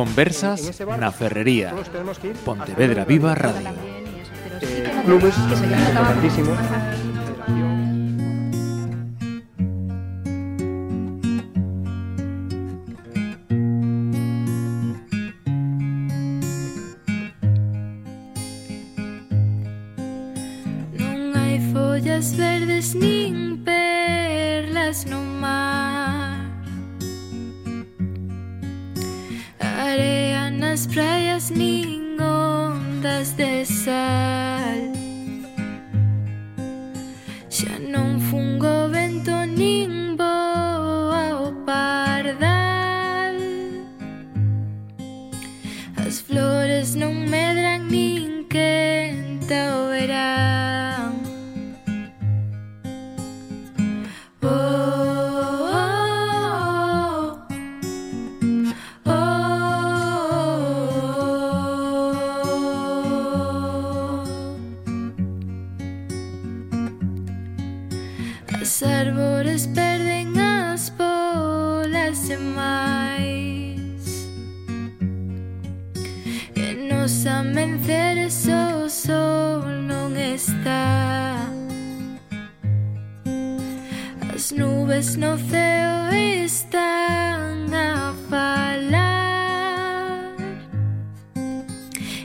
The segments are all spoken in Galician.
Conversas na Ferrería. Pontevedra Viva Radio. Eh, clubes.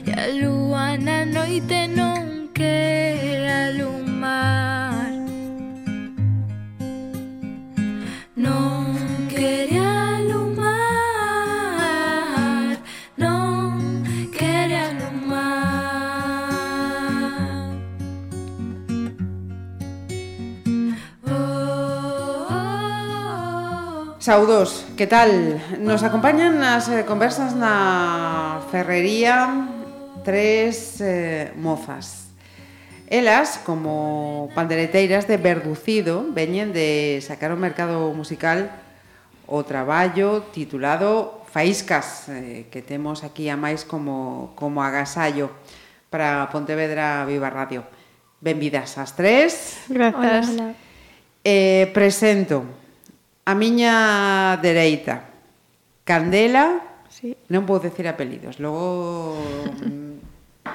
E a lúa na noite non quere alumar Non quere alumar Non quere alumar Oh, oh, oh. Saudos, que tal? Nos acompañan nas eh, conversas na ferrería tres eh, mozas. Elas, como pandereteiras de Verducido, veñen de sacar ao mercado musical o traballo titulado Faíscas, eh, que temos aquí a máis como, como agasallo para Pontevedra Viva Radio. Benvidas as tres. Grazas. Hola, hola. Eh, presento a miña dereita Candela, Sí. Non vou decir apelidos, logo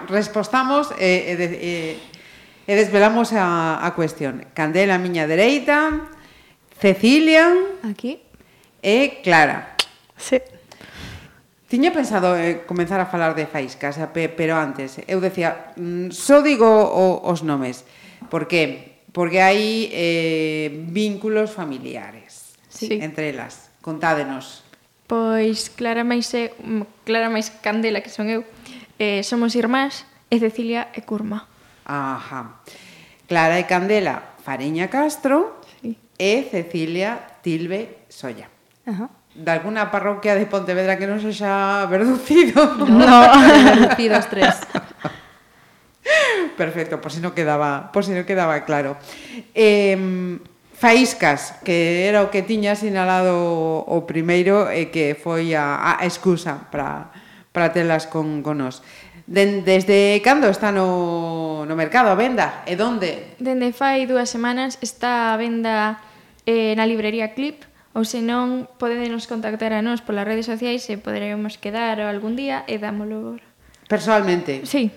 respostamos e, e, e, e desvelamos a, a cuestión. Candela a miña dereita, Cecilia aquí e Clara. Sí. Tiña pensado eh, comenzar a falar de faíscas, pero antes, eu decía, mm, só digo o, os nomes. Por que? Porque hai eh, vínculos familiares sí. entre elas. Contádenos. Pois Clara máis, mm, Clara máis Candela, que son eu, eh, somos irmás e Cecilia e Curma. Ajá. Clara e Candela Fareña Castro sí. e Cecilia Tilbe Solla. Ajá. De alguna parroquia de Pontevedra que non sexa verducido. No, verducidos tres. Perfecto, por si non quedaba, por si non quedaba claro. Eh, faíscas, que era o que tiña sinalado o primeiro e que foi a, a excusa para para telas con, con nos. Den, desde cando está no, no mercado a venda? E donde? Dende fai dúas semanas está a venda eh, na librería Clip, ou senón podedenos contactar a nós polas redes sociais e poderemos quedar algún día e dámolo Personalmente? Sí.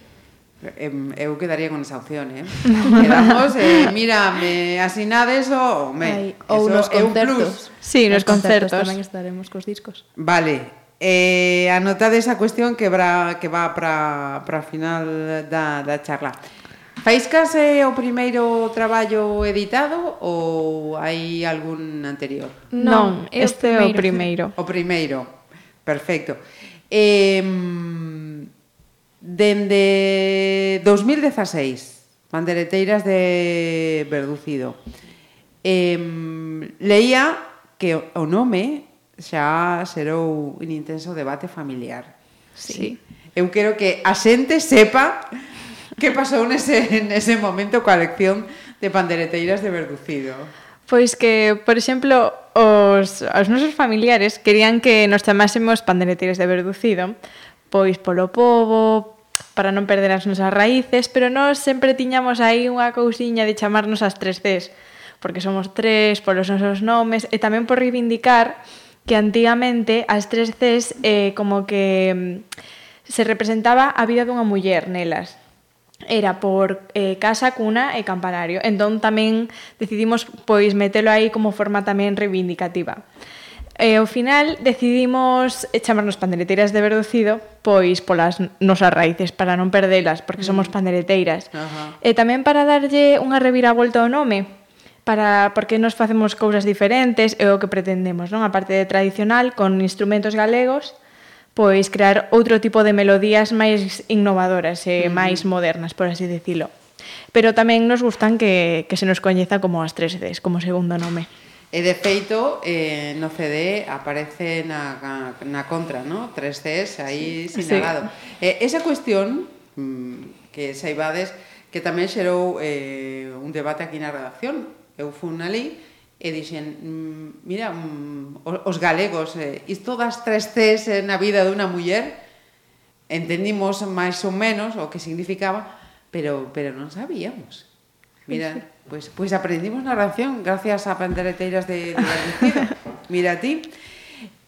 Eu quedaría con esa opción, eh? Quedamos, eh, mira, me asinades o me... Ai, ou nos concertos. Sí, nos, nos concertos. concertos. Tamén estaremos cos discos. Vale, eh, anotades a cuestión que, bra, que va para a final da, da charla. Faiscas é o primeiro traballo editado ou hai algún anterior? Non, este é o primeiro. O primeiro, perfecto. Eh, dende 2016, Bandereteiras de Verducido, eh, leía que o nome xa serou un intenso debate familiar. Sí. sí. Eu quero que a xente sepa que pasou nese, nese momento coa lección de pandereteiras de Verducido. Pois que, por exemplo, os, os nosos familiares querían que nos chamásemos pandereteiras de Verducido, pois polo povo, para non perder as nosas raíces, pero nós sempre tiñamos aí unha cousiña de chamarnos as tres Cs, porque somos tres, polos nosos nomes, e tamén por reivindicar que antigamente as tres Cs eh, como que mm, se representaba a vida dunha muller nelas era por eh, casa, cuna e campanario. Entón tamén decidimos pois metelo aí como forma tamén reivindicativa. E ao final decidimos chamarnos pandereteiras de verducido pois polas nosas raíces para non perdelas, porque somos mm. pandereteiras. Uh -huh. E tamén para darlle unha reviravolta ao nome, para porque nos facemos cousas diferentes e o que pretendemos, non? A parte de tradicional, con instrumentos galegos, pois crear outro tipo de melodías máis innovadoras e máis modernas, por así dicilo. Pero tamén nos gustan que, que se nos coñeza como as tres Ds, como segundo nome. E de feito, eh, no CD aparece na, na contra, no? 3Ds aí sí. sinalado. Sí. Eh, esa cuestión mm, que saibades que tamén xerou eh, un debate aquí na redacción eu fun ali e dixen, mm, mira, mm, os galegos, eh, isto das tres Cs na vida dunha muller, entendimos máis ou menos o que significaba, pero, pero non sabíamos. Mira, pois pues, pues aprendimos narración gracias a pandereteiras de, de Mira ti.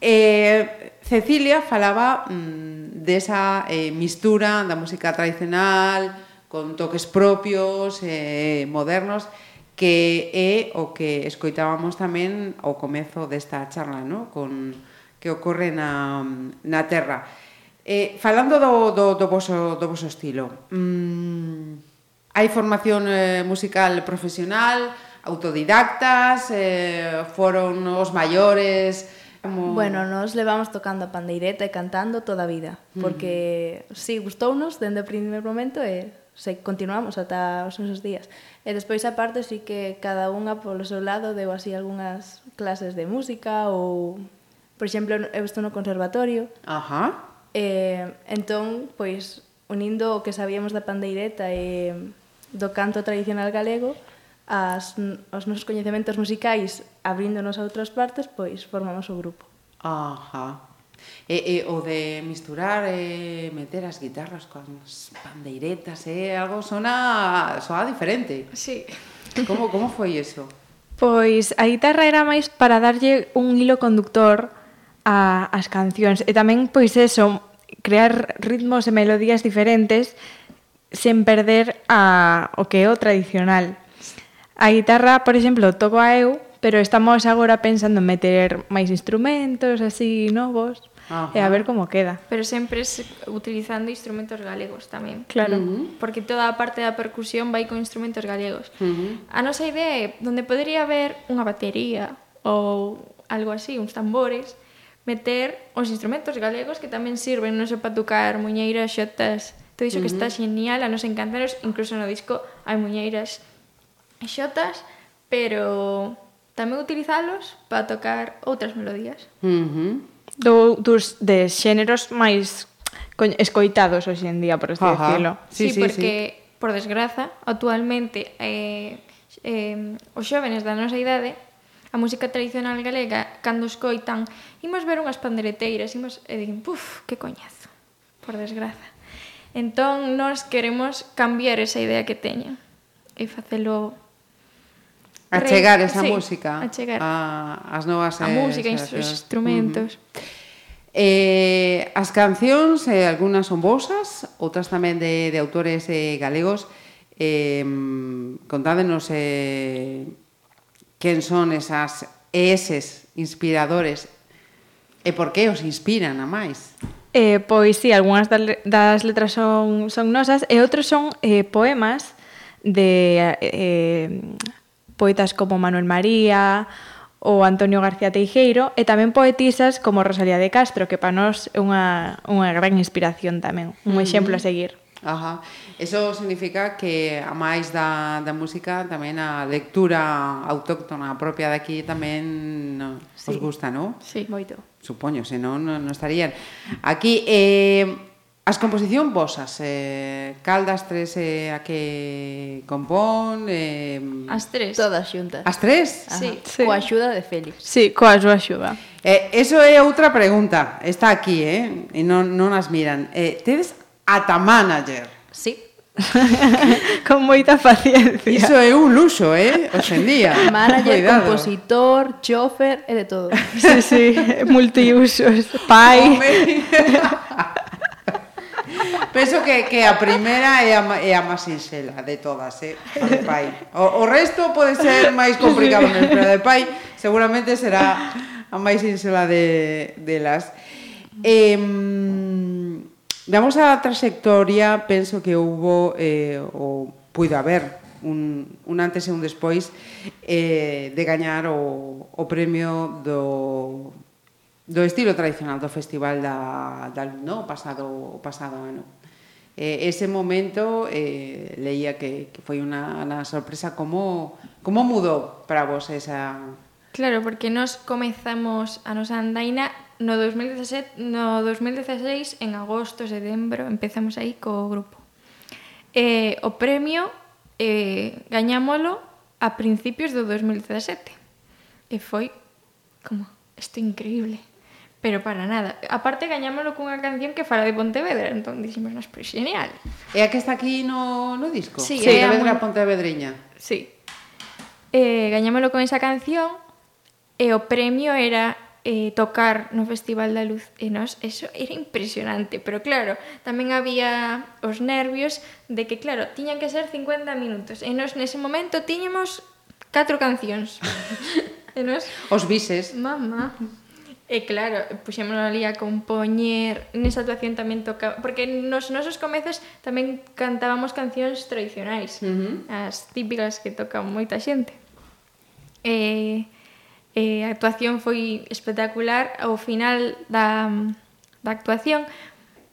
Eh, Cecilia falaba mm, desa de eh, mistura da música tradicional con toques propios, eh, modernos, que é o que escoitábamos tamén ao comezo desta charla, no? con que ocorre na, na Terra. Eh, falando do, do, do, voso, do voso estilo, mm, hai formación eh, musical profesional, autodidactas, eh, foron os maiores... Como... Bueno, nos levamos tocando a pandeireta e cantando toda a vida, porque mm. si sí, gustounos dende o primeiro momento e eh se continuamos ata os nosos días. E despois a parte sí que cada unha polo seu lado deu así algunhas clases de música ou por exemplo, eu estou no conservatorio. Ajá. Eh, entón, pois unindo o que sabíamos da pandeireta e do canto tradicional galego, as, os nosos coñecementos musicais abríndonos a outras partes, pois formamos o grupo. Ajá. E, e o de misturar e meter as guitarras coas pandeiretas e algo sona soa diferente. Sí. Como como foi eso? Pois a guitarra era máis para darlle un hilo conductor a, as cancións e tamén pois eso, crear ritmos e melodías diferentes sen perder a, o que é o tradicional. A guitarra, por exemplo, toco a eu, pero estamos agora pensando en meter máis instrumentos así novos. Ajá. e a ver como queda. Pero sempre utilizando instrumentos galegos tamén. Claro. Uh -huh. Porque toda a parte da percusión vai con instrumentos galegos. Uh -huh. A nosa idea é donde podería haber unha batería ou algo así, uns tambores, meter os instrumentos galegos que tamén sirven, non só para tocar muñeiras, xotas, todo iso uh -huh. que está genial, a nos encantaros, incluso no disco hai muñeiras e xotas, pero tamén utilizalos para tocar outras melodías. Uh -huh do, dos de xéneros máis escoitados hoxe en día, por así Ajá. decirlo. Sí, sí, sí porque, sí. por desgraza, actualmente eh, eh, os xóvenes da nosa idade a música tradicional galega, cando escoitan, imos ver unhas pandereteiras, imos, e dicen, puf, que coñazo, por desgraza. Entón, nós queremos cambiar esa idea que teñen e facelo A chegar esa sí, música a chegar. A, as novas a eh, música, os instrumentos. Uh -huh. Eh, as cancións, eh, algunhas son vosas, outras tamén de, de autores eh, galegos. Eh, contádenos eh, quen son esas eses inspiradores e por que os inspiran a máis. Eh, pois sí, algunhas das letras son, son nosas e outros son eh, poemas de eh, poetas como Manuel María ou Antonio García Teijeiro e tamén poetisas como Rosalía de Castro, que para nós é unha, unha gran inspiración tamén, un exemplo a seguir. Ajá. Eso significa que a máis da, da música tamén a lectura autóctona propia daqui tamén sí. os gusta, non? Sí, moito. Supoño, senón non estarían. Aquí, eh, As composición vosas, eh, caldas tres eh, a que compón... Eh, as tres. Todas xuntas. As tres? Ajá. Sí, sí. coa axuda de Félix. Sí, coa súa axuda. Eh, eso é outra pregunta, está aquí, eh? E non, non as miran. Eh, tedes ata manager. Sí. Con moita paciencia. Iso é un luxo, eh? Hoxendía. Manager, Cuidado. compositor, chofer e de todo. Sí, sí, multiusos, pai. Penso que, que a primeira é a, é a máis sinxela de todas, eh? A de pai. O, o resto pode ser máis complicado, sí. pero a de pai seguramente será a máis sinxela de, delas. Eh, damos a trayectoria, penso que houve eh, o puido haber un, un antes e un despois eh, de gañar o, o premio do, do estilo tradicional do Festival da, da no pasado, o pasado ano eh, ese momento eh, leía que, que foi unha, unha sorpresa como como mudou para vos esa Claro, porque nos comezamos a nosa andaina no 2017, no 2016 en agosto, setembro, empezamos aí co grupo. Eh, o premio eh, gañámolo a principios do 2017. E foi como, isto increíble. Pero para nada. Aparte, gañámolo cunha canción que fala de Pontevedra, entón dixemos, nos, pois, genial. É a que está aquí no, no disco? Sí, sí é a Pontevedra muy... Pontevedriña. Sí. Eh, gañámolo con esa canción e o premio era eh, tocar no Festival da Luz e nos, eso era impresionante pero claro, tamén había os nervios de que claro, tiñan que ser 50 minutos e nos nese momento tiñemos catro cancións e nos... os bises mamá E claro, puxémonos ali a compoñer, nesa actuación tamén toca, porque nos nosos comezos tamén cantábamos cancións tradicionais, uh -huh. as típicas que toca moita xente. E, e a actuación foi espectacular, ao final da, da actuación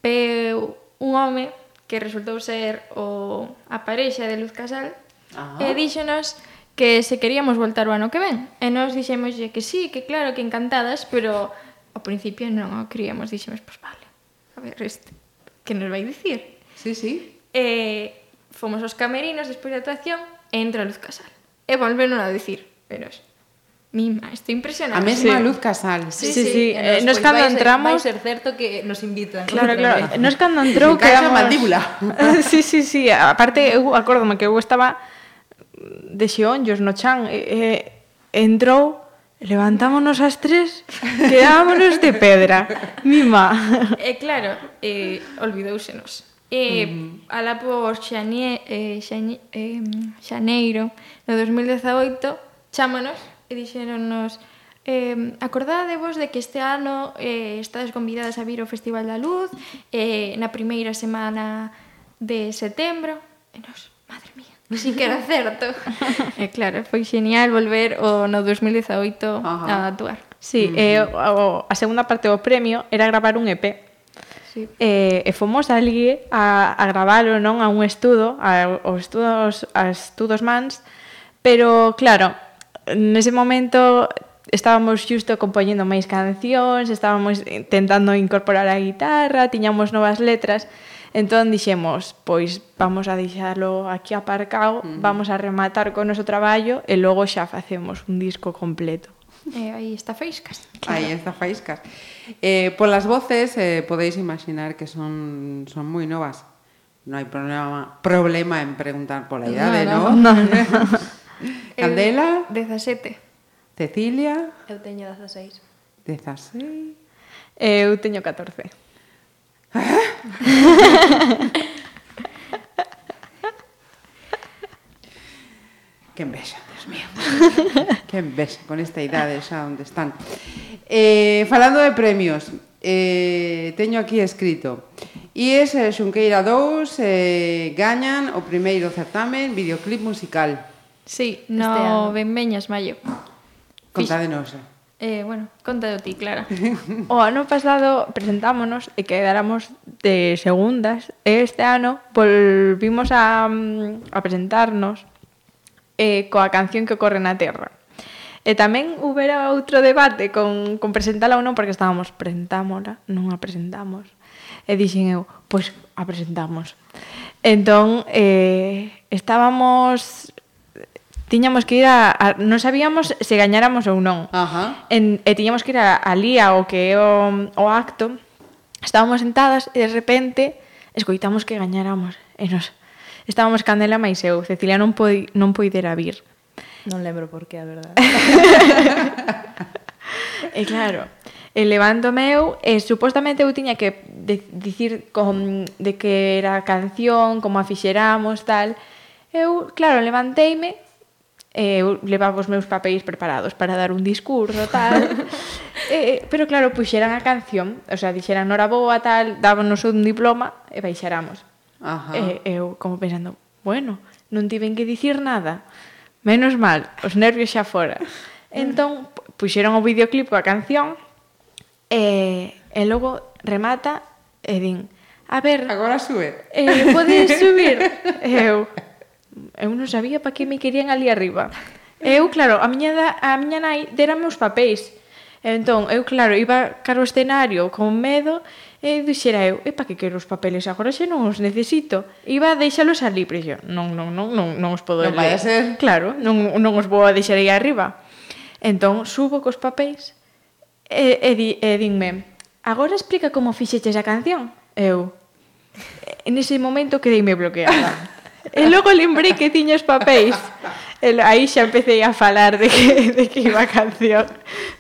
peu un home que resultou ser o a parexa de Luz Casal ah. e díxonos que se queríamos voltar o ano que ven. E nós dixemoslle que sí, que claro, que encantadas, pero ao principio non o queríamos, dixemos, pois vale, a ver, este, que nos vai dicir? Sí, sí. E fomos aos camerinos despois da actuación e entra Luz Casal. E volveron a dicir, veros, Mima, estou impresionada. A mesma sí. Luz Casal. Sí, sí, sí. sí. Eh, nos, nos pois, cando entramos... Vai ser certo que nos invitan. Claro, claro. Nos cando entrou... que a mandíbula. sí, sí, sí. Aparte, eu acórdome que eu estaba de xeonllos no chan e, e entrou Levantámonos as tres, quedámonos de pedra. Mi má. E claro, eh, olvidousenos. E mm. ala por Xanie, eh, Xanie, eh, Xaneiro, no 2018, chámanos e dixeronnos eh, acordadevos de que este ano eh, estades convidadas a vir ao Festival da Luz eh, na primeira semana de setembro. E nos, madre mía, Si que era certo. E eh, claro, foi genial volver o no 2018 Ajá. a actuar. Sí, mm. eh, o, a segunda parte do premio era gravar un EP. Sí. Eh, e fomos ali a, a gravalo non a un estudo, a, os estudos, a estudos mans, pero claro, nese momento estábamos xusto compoñendo máis cancións, estábamos tentando incorporar a guitarra, tiñamos novas letras, Entón dixemos, pois vamos a deixalo aquí aparcado, uh -huh. vamos a rematar con o noso traballo e logo xa facemos un disco completo. E aí está Feiscas Claro. Aí está Faíscas. Eh, polas voces eh, podeis imaginar que son, son moi novas. Non hai problema, problema en preguntar pola idade, non? No, no, no. Candela? 17. Cecilia? Eu teño 16. 16. Eu teño 14. que envexa, Dios mío. Que envexa con esta idade xa onde están. Eh, falando de premios, eh, teño aquí escrito IES e Xunqueira 2 eh, gañan o primeiro certamen videoclip musical. Sí, no ano. Benmeñas Maio. Contádenos. Eh, bueno, conta de ti, Clara. O ano pasado presentámonos e quedáramos de segundas e este ano volvimos a, mm, a presentarnos eh, coa canción que ocorre na Terra. E tamén houbera outro debate con, con presentala ou non, porque estábamos presentámola, non a presentamos. E dixen eu, pois pues, a presentamos. Entón, eh, estábamos tiñamos que ir a, a non sabíamos se gañáramos ou non. Ajá. En, e tiñamos que ir a, ali ao que é o, o acto. Estábamos sentadas e de repente escoitamos que gañáramos. E nos estábamos Candela máis eu, Cecilia non poi, non poidera vir. Non lembro por que, a verdade. e claro, e levándome eu, e supostamente eu tiña que de, dicir con, de que era a canción, como a fixeramos, tal. Eu, claro, levanteime eh, eu levaba os meus papéis preparados para dar un discurso, tal. Eh, eh, pero claro, puxeran a canción, o sea, dixeran noraboa, tal, dábanos un diploma e baixáramos. Ajá. Eh, eu como pensando, bueno, non tiven que dicir nada. Menos mal, os nervios xa fora. entón, puxeron o videoclip coa canción e, e logo remata e din, a ver... Agora sube. Eh, podes subir? eu, eu non sabía para que me querían ali arriba. Eu, claro, a miña, da, a miña nai derame os papéis. Entón, eu, claro, iba caro escenario con medo e dixera eu, e pa que quero os papeles agora xe non os necesito. Iba a deixalos ali, pero yo, non, non, non, non, non os podo non vai a ser. Claro, non, non os vou a deixar aí arriba. Entón, subo cos papéis e, e, di, e dinme, agora explica como fixeches a canción. Eu, en ese momento quedeime bloqueada. E logo lembrei que tiñas papéis. E aí xa empecé a falar de que, de que iba a canción.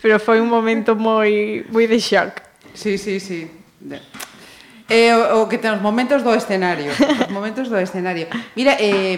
Pero foi un momento moi, moi de shock. Sí, sí, sí. Eh, o, o que ten os momentos do escenario. Os momentos do escenario. Mira, eh,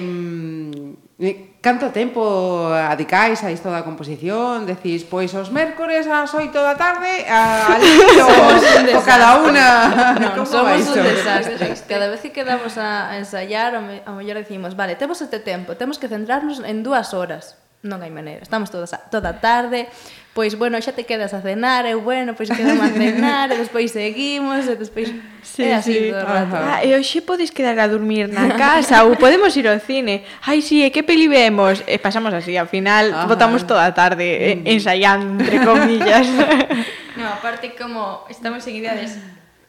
Canto tempo adicáis a isto da composición? Decís, pois os mércores ás 8 da tarde a, a os, un cada unha no, somos un desastre. Cada vez que quedamos a, a a, me, a mellor decimos, vale, temos este tempo temos que centrarnos en dúas horas non hai maneira. Estamos todas a, toda tarde, pois bueno, xa te quedas a cenar, eu bueno, pois quedamos a cenar, e despois seguimos, e despois sí, é así sí. todo o rato. Ah, e hoxe podes quedar a dormir na casa ou podemos ir ao cine. Ai, si, sí, e que peli vemos? E pasamos así, ao final Ajá. botamos toda a tarde eh, ensaiando entre comillas. no, aparte como estamos en idades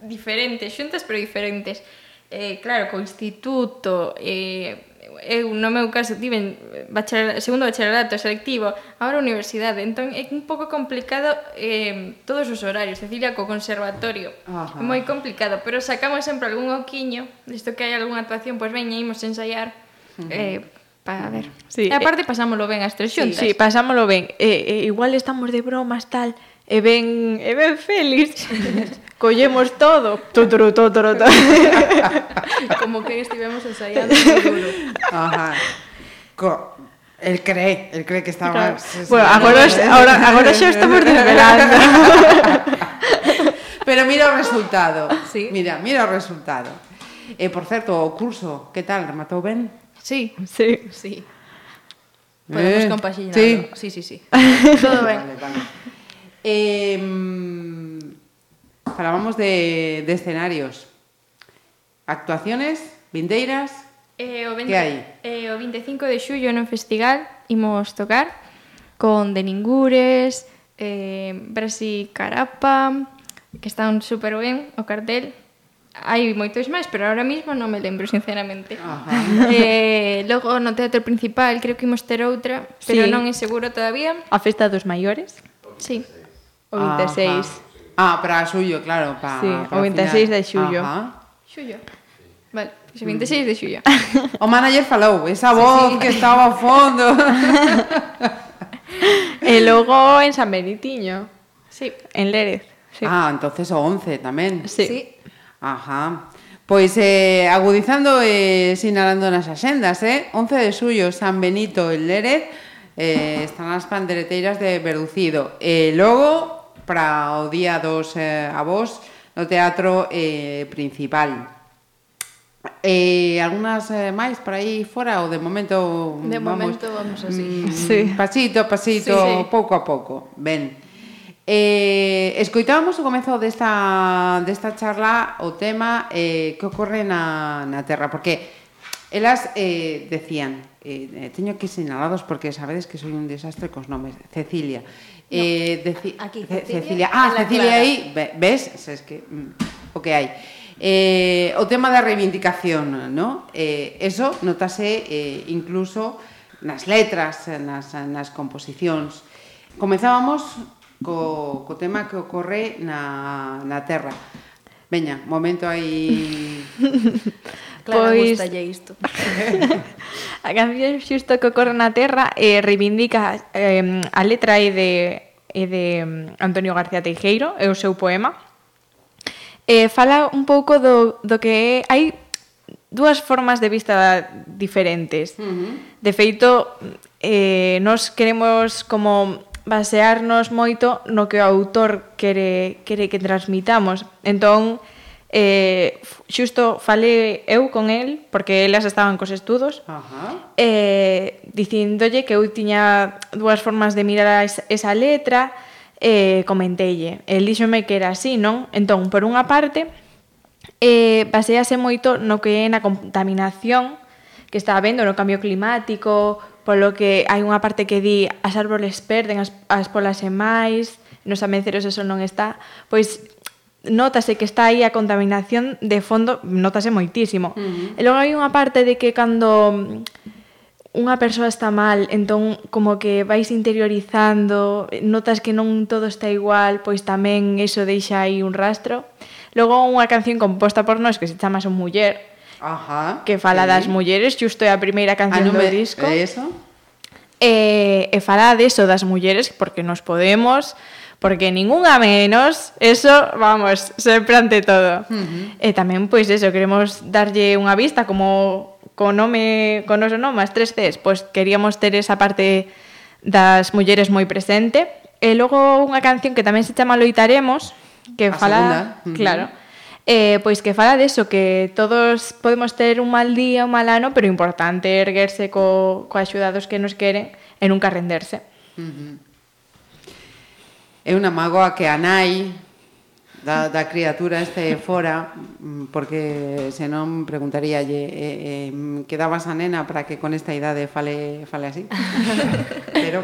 diferentes, xuntas pero diferentes. Eh, claro, co instituto, eh, eu no meu caso tiven bacharelato, segundo bacharelato selectivo, agora universidade, entón é un pouco complicado eh, todos os horarios, Cecilia co conservatorio. Ajá. Moi complicado, pero sacamos sempre algún oquiño, isto que hai algunha actuación, pois veña, imos ensaiar. Eh, para ver. Sí, e aparte eh, pasámolo ben as tres xuntas. Sí, sí pasámolo ben. Eh, eh, igual estamos de bromas tal, e ben, e ben feliz. Collemos todo. Tuturu, tuturu, tuturu. Como que estivemos ensaiando. Ajá. Co El cree, el cree que está claro. mal. Bueno, agora, agora, agora xa estamos desvelando. Pero mira o resultado. Sí. Mira, mira o resultado. E, por certo, o curso, que tal? Rematou ben? Sí. Sí. Sí. Podemos eh, compaxinarlo. Sí. sí, sí, sí. Todo ben. Vale, vale. Eh, falábamos de, de escenarios. Actuaciones, vindeiras, Eh, o 20, que hai? Eh, o 25 de xullo no festival imos tocar con Deningures, eh, Brasi Carapa, que están super ben o cartel. Hai moitos máis, pero ahora mismo non me lembro, sinceramente. Ajá. Eh, logo no teatro principal creo que imos ter outra, pero sí. non é seguro todavía. A festa dos maiores? Sí, o 26. Ajá. Ah, para xullo, claro. Pa, sí, para o 26 final. de xullo. Ajá. Xullo. Vale. Pois o 26 de xullo. O manager falou, esa voz sí, sí. que estaba ao fondo. e logo en San Benitiño. Sí. En Lérez. Sí. Ah, entonces o 11 tamén. Sí. sí. Ajá. Pois eh, agudizando e eh, sinalando nas axendas, eh? 11 de xullo, San Benito e Lérez, eh, están as pandereteiras de Verducido. E eh, logo, para o día 2 eh, a vos, no teatro eh, principal. E eh, algunhas eh, máis para aí fora ou de momento De vamos, momento vamos así. Mm, sí. Pasito a pasito, sí, sí. pouco a pouco. Ben. Eh, escoitábamos o comezo desta, desta charla o tema eh, que ocorre na, na Terra, porque elas eh, decían, eh, eh teño que sinalados porque sabedes que soy un desastre cos nomes, Cecilia. Eh, deci aquí, Cecilia. Cecilia. Ah, Cecilia aí, ves, es que mm, o que hai. Eh, o tema da reivindicación, no? Eh, eso notase eh, incluso nas letras, nas, nas composicións. Comezábamos co, co tema que ocorre na, na Terra. Veña, momento aí... Clara, pois... gustalle isto. a canción xusto que ocorre na Terra eh, reivindica eh, a letra é de, é de mm, Antonio García Teijeiro, é o seu poema, eh, fala un pouco do, do que é... Hai dúas formas de vista diferentes. Uh -huh. De feito, eh, nos queremos como basearnos moito no que o autor quere, quere que transmitamos. Entón, eh, xusto falei eu con el, porque elas estaban cos estudos, Ajá. eh, dicindolle que eu tiña dúas formas de mirar esa letra, eh, comenteille. El díxome que era así, non? Entón, por unha parte, eh, basease moito no que é na contaminación que está habendo no cambio climático, polo que hai unha parte que di as árboles perden, as, as polas e máis, nos amenceros eso non está, pois notase que está aí a contaminación de fondo, notase moitísimo. Uh -huh. E logo hai unha parte de que cando unha persoa está mal, entón como que vais interiorizando, eh, notas que non todo está igual, pois tamén eso deixa aí un rastro. Logo unha canción composta por nós que se chama Son Muller, Ajá, que fala sí. das mulleres, justo é a primeira canción ah, a do disco. É eso? E, e fala deso das mulleres porque nos podemos, porque ningunha menos, eso, vamos, sempre ante todo. Uh -huh. E tamén, pois, eso, queremos darlle unha vista como co nome, con os nome, as tres Cs, pois queríamos ter esa parte das mulleres moi presente. E logo unha canción que tamén se chama Loitaremos, que a fala, segunda. claro. Eh, pois que fala deso que todos podemos ter un mal día, un mal ano, pero importante erguerse co, co axudados que nos queren e nunca renderse. É unha magoa que a nai da, da criatura este fora mm, porque senón preguntaríalle eh, eh, quedabas a nena para que con esta idade fale, fale así pero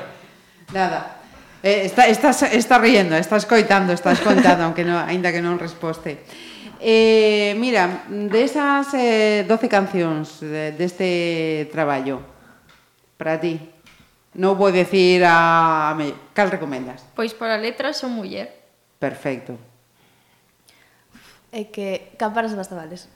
nada eh, está, estás, está riendo, estás coitando estás contando, aunque no, ainda que non resposte Eh, mira, desas eh, de eh, 12 cancións deste de, de traballo, para ti, non vou decir a... Cal recomendas? Pois pola letra son muller. Perfecto. É que Campanas de Bastavales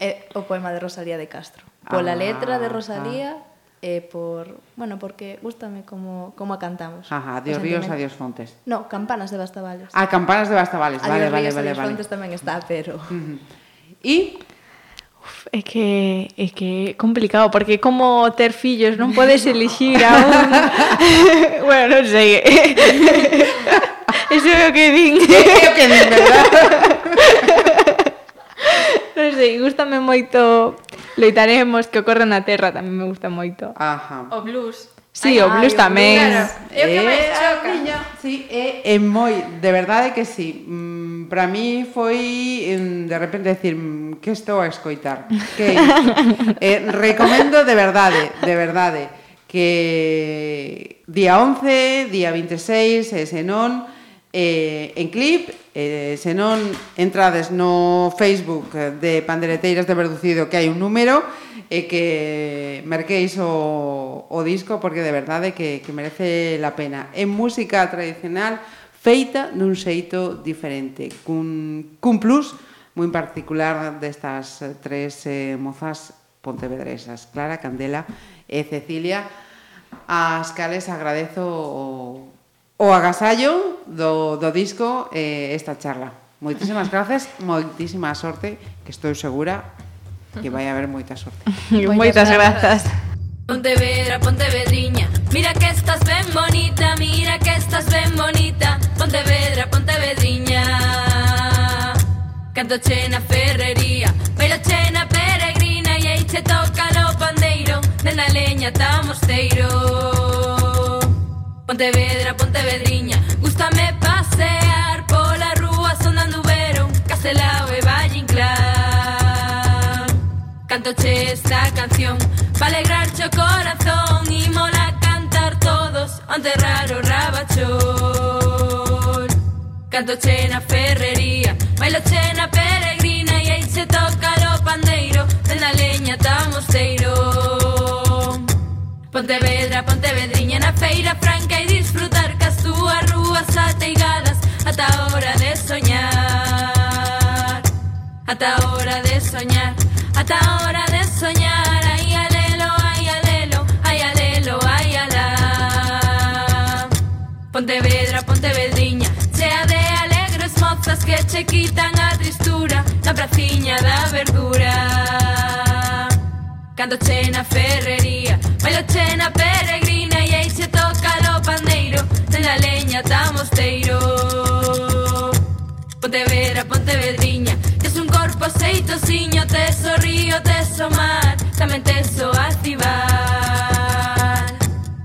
é o poema de Rosalía de Castro. Pola ah, letra de ah. Rosalía ah. e por, bueno, porque gustame como como a cantamos. Ajá, adiós ríos, adiós fontes. No, Campanas de Bastavales. Ah, Campanas de Bastavales. Vale, adiós vale, ríos, vale, adiós vale. Fontes tamén está, pero. Uh -huh. E Uf, é que é que é complicado porque como ter fillos non podes elixir a un bueno, non sei. Eso é o que din. É o que din, verdad? sei, gustame moito Loitaremos que ocorre na terra, tamén me gusta moito. Ajá. O blues. Sí, Ay, o blues tamén. Claro, é o que eh, máis ah, choca. Miña, sí, é, é moi, de verdade que sí. Mm, para mí foi de repente decir mm, que estou a escoitar. Que eh, recomendo de verdade, de verdade que día 11, día 26, ese non, eh, en clip, eh, se non entrades no Facebook de Pandereteiras de Verducido que hai un número e eh, que merqueis o, o disco porque de verdade que, que merece la pena. É música tradicional feita dun xeito diferente, cun, cun plus moi particular destas tres eh, mozas pontevedresas, Clara, Candela e Cecilia, as cales agradezo o o agasallo do, do disco eh, esta charla. Moitísimas grazas, moitísima sorte, que estou segura que vai haber moita sorte. Moitas grazas. Pontevedra, Pontevedriña, mira que estás ben bonita, mira que estás ben bonita, Pontevedra, Pontevedriña. Canto che na ferrería, bailo che na peregrina e aí che toca no pandeiro, de na leña ta mosteiro. Pontevedra, Pontevedriña, gustame pasear pola rúa sonando Ubero, Castelao e Valle Inclán. Canto che esta canción pa alegrarche o corazón e mola cantar todos ante raro rabachón Canto che na ferrería, bailo che na peregrina e aí se toca lo pandeiro, na leña tamosteiro. Pontevedra, Pontevedriña na feira franca hasta hora de soñar, hasta hora de soñar, ay alelo, ay alelo, ay alelo, ay alá. Pontevedra, Pontevedriña, sea de alegres mozas que che quitan a tristura, la praciña da verdura. Cando che na ferrería, bailo che na peregrina y ahí se toca lo pandeiro, de la leña da mosteira. chistosiño, teso río, teso mar, tamén teso activar.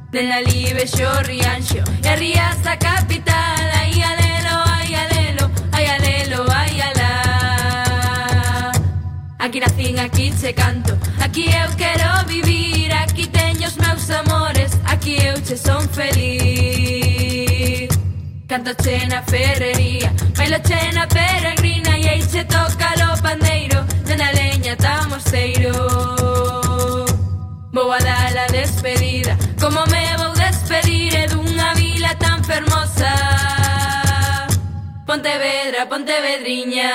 De la libe xo rianxo, e ría hasta capital, aí alelo, aí alelo, aí alelo, aí alá. Aquí nacín, aquí che canto, aquí eu quero vivir, aquí teño os meus amores, aquí eu che son feliz. Canto chena ferrería, bailo chena peregrina E aí che toca lo pandeiro, na leña tamosteiro. Vou a dar a despedida, como me vou despedir E dunha vila tan fermosa. Pontevedra, Pontevedriña.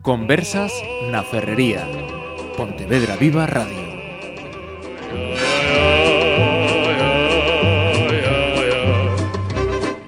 Conversas na Ferrería. Pontevedra Viva Radio.